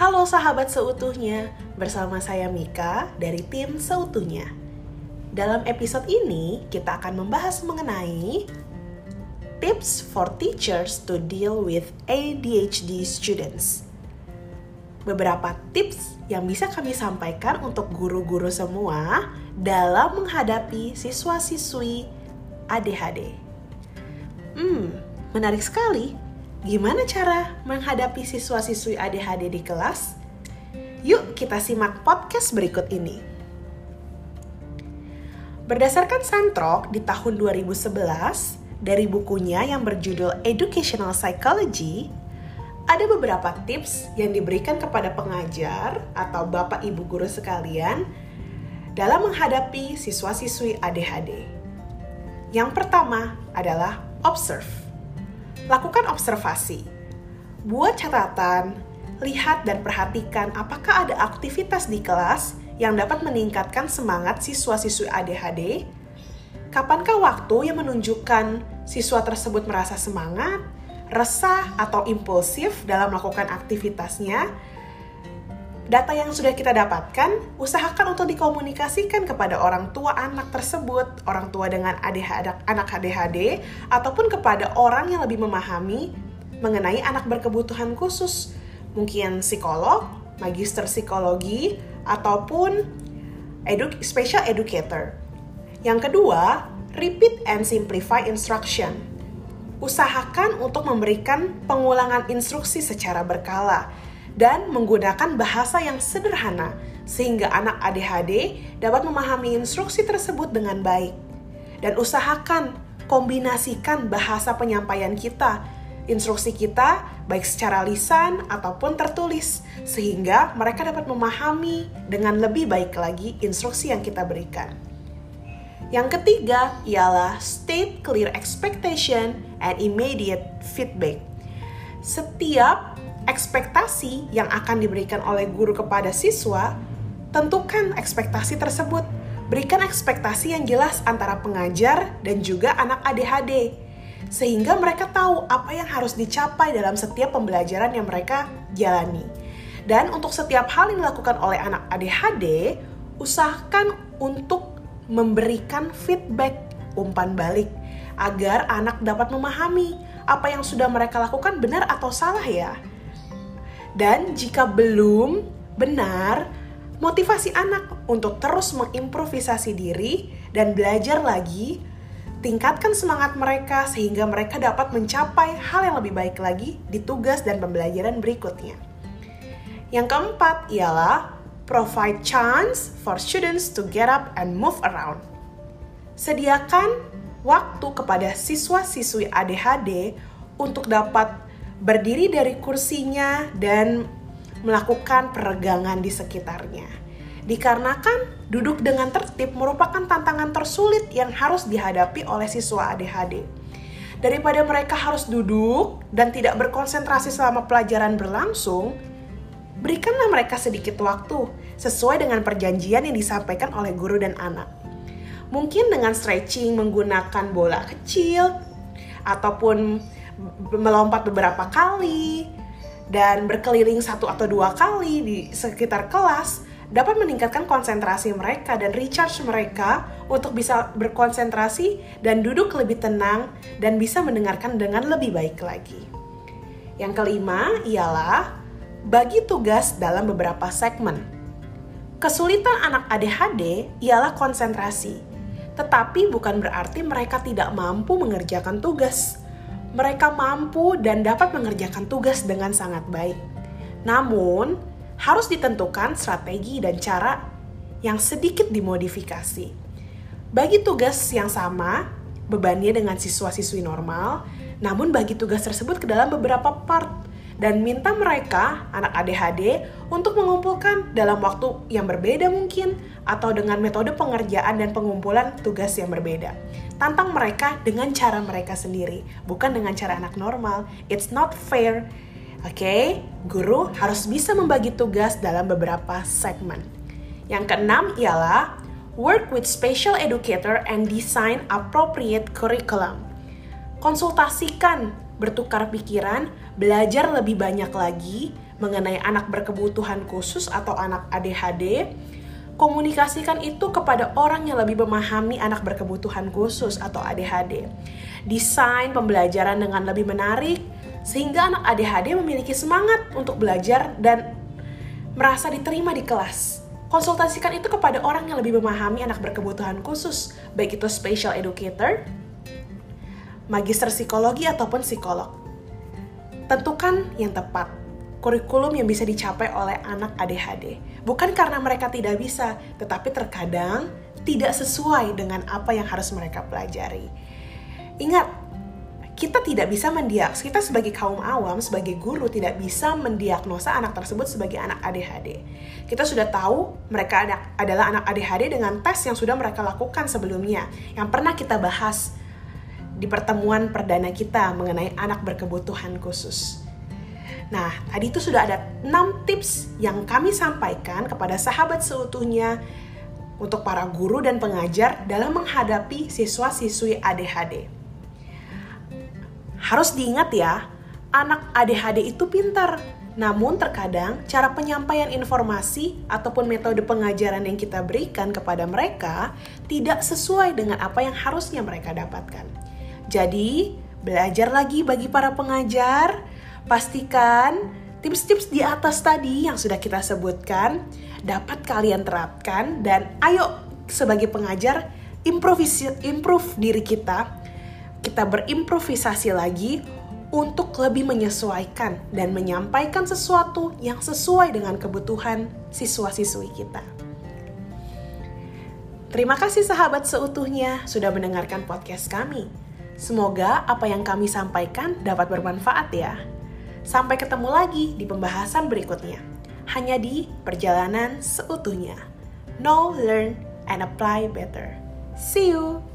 Halo sahabat seutuhnya, bersama saya Mika dari tim Seutuhnya. Dalam episode ini, kita akan membahas mengenai tips for teachers to deal with ADHD students. Beberapa tips yang bisa kami sampaikan untuk guru-guru semua dalam menghadapi siswa-siswi ADHD. Hmm, menarik sekali Gimana cara menghadapi siswa-siswi ADHD di kelas? Yuk kita simak podcast berikut ini. Berdasarkan Santrok di tahun 2011, dari bukunya yang berjudul Educational Psychology, ada beberapa tips yang diberikan kepada pengajar atau bapak ibu guru sekalian dalam menghadapi siswa-siswi ADHD. Yang pertama adalah observe Lakukan observasi. Buat catatan, lihat dan perhatikan apakah ada aktivitas di kelas yang dapat meningkatkan semangat siswa-siswi ADHD. Kapankah waktu yang menunjukkan siswa tersebut merasa semangat, resah, atau impulsif dalam melakukan aktivitasnya? Data yang sudah kita dapatkan, usahakan untuk dikomunikasikan kepada orang tua anak tersebut, orang tua dengan ADHD, anak ADHD, ataupun kepada orang yang lebih memahami mengenai anak berkebutuhan khusus, mungkin psikolog, magister psikologi, ataupun edu special educator. Yang kedua, repeat and simplify instruction. Usahakan untuk memberikan pengulangan instruksi secara berkala dan menggunakan bahasa yang sederhana sehingga anak ADHD dapat memahami instruksi tersebut dengan baik. Dan usahakan kombinasikan bahasa penyampaian kita, instruksi kita baik secara lisan ataupun tertulis sehingga mereka dapat memahami dengan lebih baik lagi instruksi yang kita berikan. Yang ketiga ialah state clear expectation and immediate feedback. Setiap ekspektasi yang akan diberikan oleh guru kepada siswa, tentukan ekspektasi tersebut. Berikan ekspektasi yang jelas antara pengajar dan juga anak ADHD, sehingga mereka tahu apa yang harus dicapai dalam setiap pembelajaran yang mereka jalani. Dan untuk setiap hal yang dilakukan oleh anak ADHD, usahakan untuk memberikan feedback umpan balik agar anak dapat memahami apa yang sudah mereka lakukan benar atau salah ya. Dan jika belum benar, motivasi anak untuk terus mengimprovisasi diri dan belajar lagi, tingkatkan semangat mereka sehingga mereka dapat mencapai hal yang lebih baik lagi di tugas dan pembelajaran berikutnya. Yang keempat ialah provide chance for students to get up and move around. Sediakan waktu kepada siswa-siswi ADHD untuk dapat berdiri dari kursinya dan melakukan peregangan di sekitarnya. Dikarenakan duduk dengan tertib merupakan tantangan tersulit yang harus dihadapi oleh siswa ADHD. Daripada mereka harus duduk dan tidak berkonsentrasi selama pelajaran berlangsung, berikanlah mereka sedikit waktu sesuai dengan perjanjian yang disampaikan oleh guru dan anak. Mungkin dengan stretching menggunakan bola kecil ataupun melompat beberapa kali dan berkeliling satu atau dua kali di sekitar kelas dapat meningkatkan konsentrasi mereka dan recharge mereka untuk bisa berkonsentrasi dan duduk lebih tenang dan bisa mendengarkan dengan lebih baik lagi. Yang kelima ialah bagi tugas dalam beberapa segmen. Kesulitan anak ADHD ialah konsentrasi, tetapi bukan berarti mereka tidak mampu mengerjakan tugas mereka mampu dan dapat mengerjakan tugas dengan sangat baik. Namun, harus ditentukan strategi dan cara yang sedikit dimodifikasi. Bagi tugas yang sama, bebannya dengan siswa-siswi normal, namun bagi tugas tersebut ke dalam beberapa part dan minta mereka, anak ADHD, untuk mengumpulkan dalam waktu yang berbeda mungkin atau dengan metode pengerjaan dan pengumpulan tugas yang berbeda. Tantang mereka dengan cara mereka sendiri, bukan dengan cara anak normal. It's not fair. Oke, okay? guru harus bisa membagi tugas dalam beberapa segmen. Yang keenam ialah work with special educator and design appropriate curriculum. Konsultasikan bertukar pikiran, belajar lebih banyak lagi, mengenai anak berkebutuhan khusus atau anak ADHD, komunikasikan itu kepada orang yang lebih memahami anak berkebutuhan khusus atau ADHD. Desain pembelajaran dengan lebih menarik sehingga anak ADHD memiliki semangat untuk belajar dan merasa diterima di kelas. Konsultasikan itu kepada orang yang lebih memahami anak berkebutuhan khusus, baik itu special educator, magister psikologi ataupun psikolog. Tentukan yang tepat kurikulum yang bisa dicapai oleh anak ADHD. Bukan karena mereka tidak bisa, tetapi terkadang tidak sesuai dengan apa yang harus mereka pelajari. Ingat, kita tidak bisa mendiagnosa, kita sebagai kaum awam, sebagai guru tidak bisa mendiagnosa anak tersebut sebagai anak ADHD. Kita sudah tahu mereka adalah anak ADHD dengan tes yang sudah mereka lakukan sebelumnya, yang pernah kita bahas di pertemuan perdana kita mengenai anak berkebutuhan khusus. Nah, tadi itu sudah ada 6 tips yang kami sampaikan kepada sahabat seutuhnya untuk para guru dan pengajar dalam menghadapi siswa-siswi ADHD. Harus diingat ya, anak ADHD itu pintar, namun terkadang cara penyampaian informasi ataupun metode pengajaran yang kita berikan kepada mereka tidak sesuai dengan apa yang harusnya mereka dapatkan. Jadi, belajar lagi bagi para pengajar Pastikan tips-tips di atas tadi yang sudah kita sebutkan dapat kalian terapkan dan ayo sebagai pengajar improve diri kita. Kita berimprovisasi lagi untuk lebih menyesuaikan dan menyampaikan sesuatu yang sesuai dengan kebutuhan siswa-siswi kita. Terima kasih sahabat seutuhnya sudah mendengarkan podcast kami. Semoga apa yang kami sampaikan dapat bermanfaat ya. Sampai ketemu lagi di pembahasan berikutnya. Hanya di perjalanan seutuhnya. Know, learn, and apply better. See you!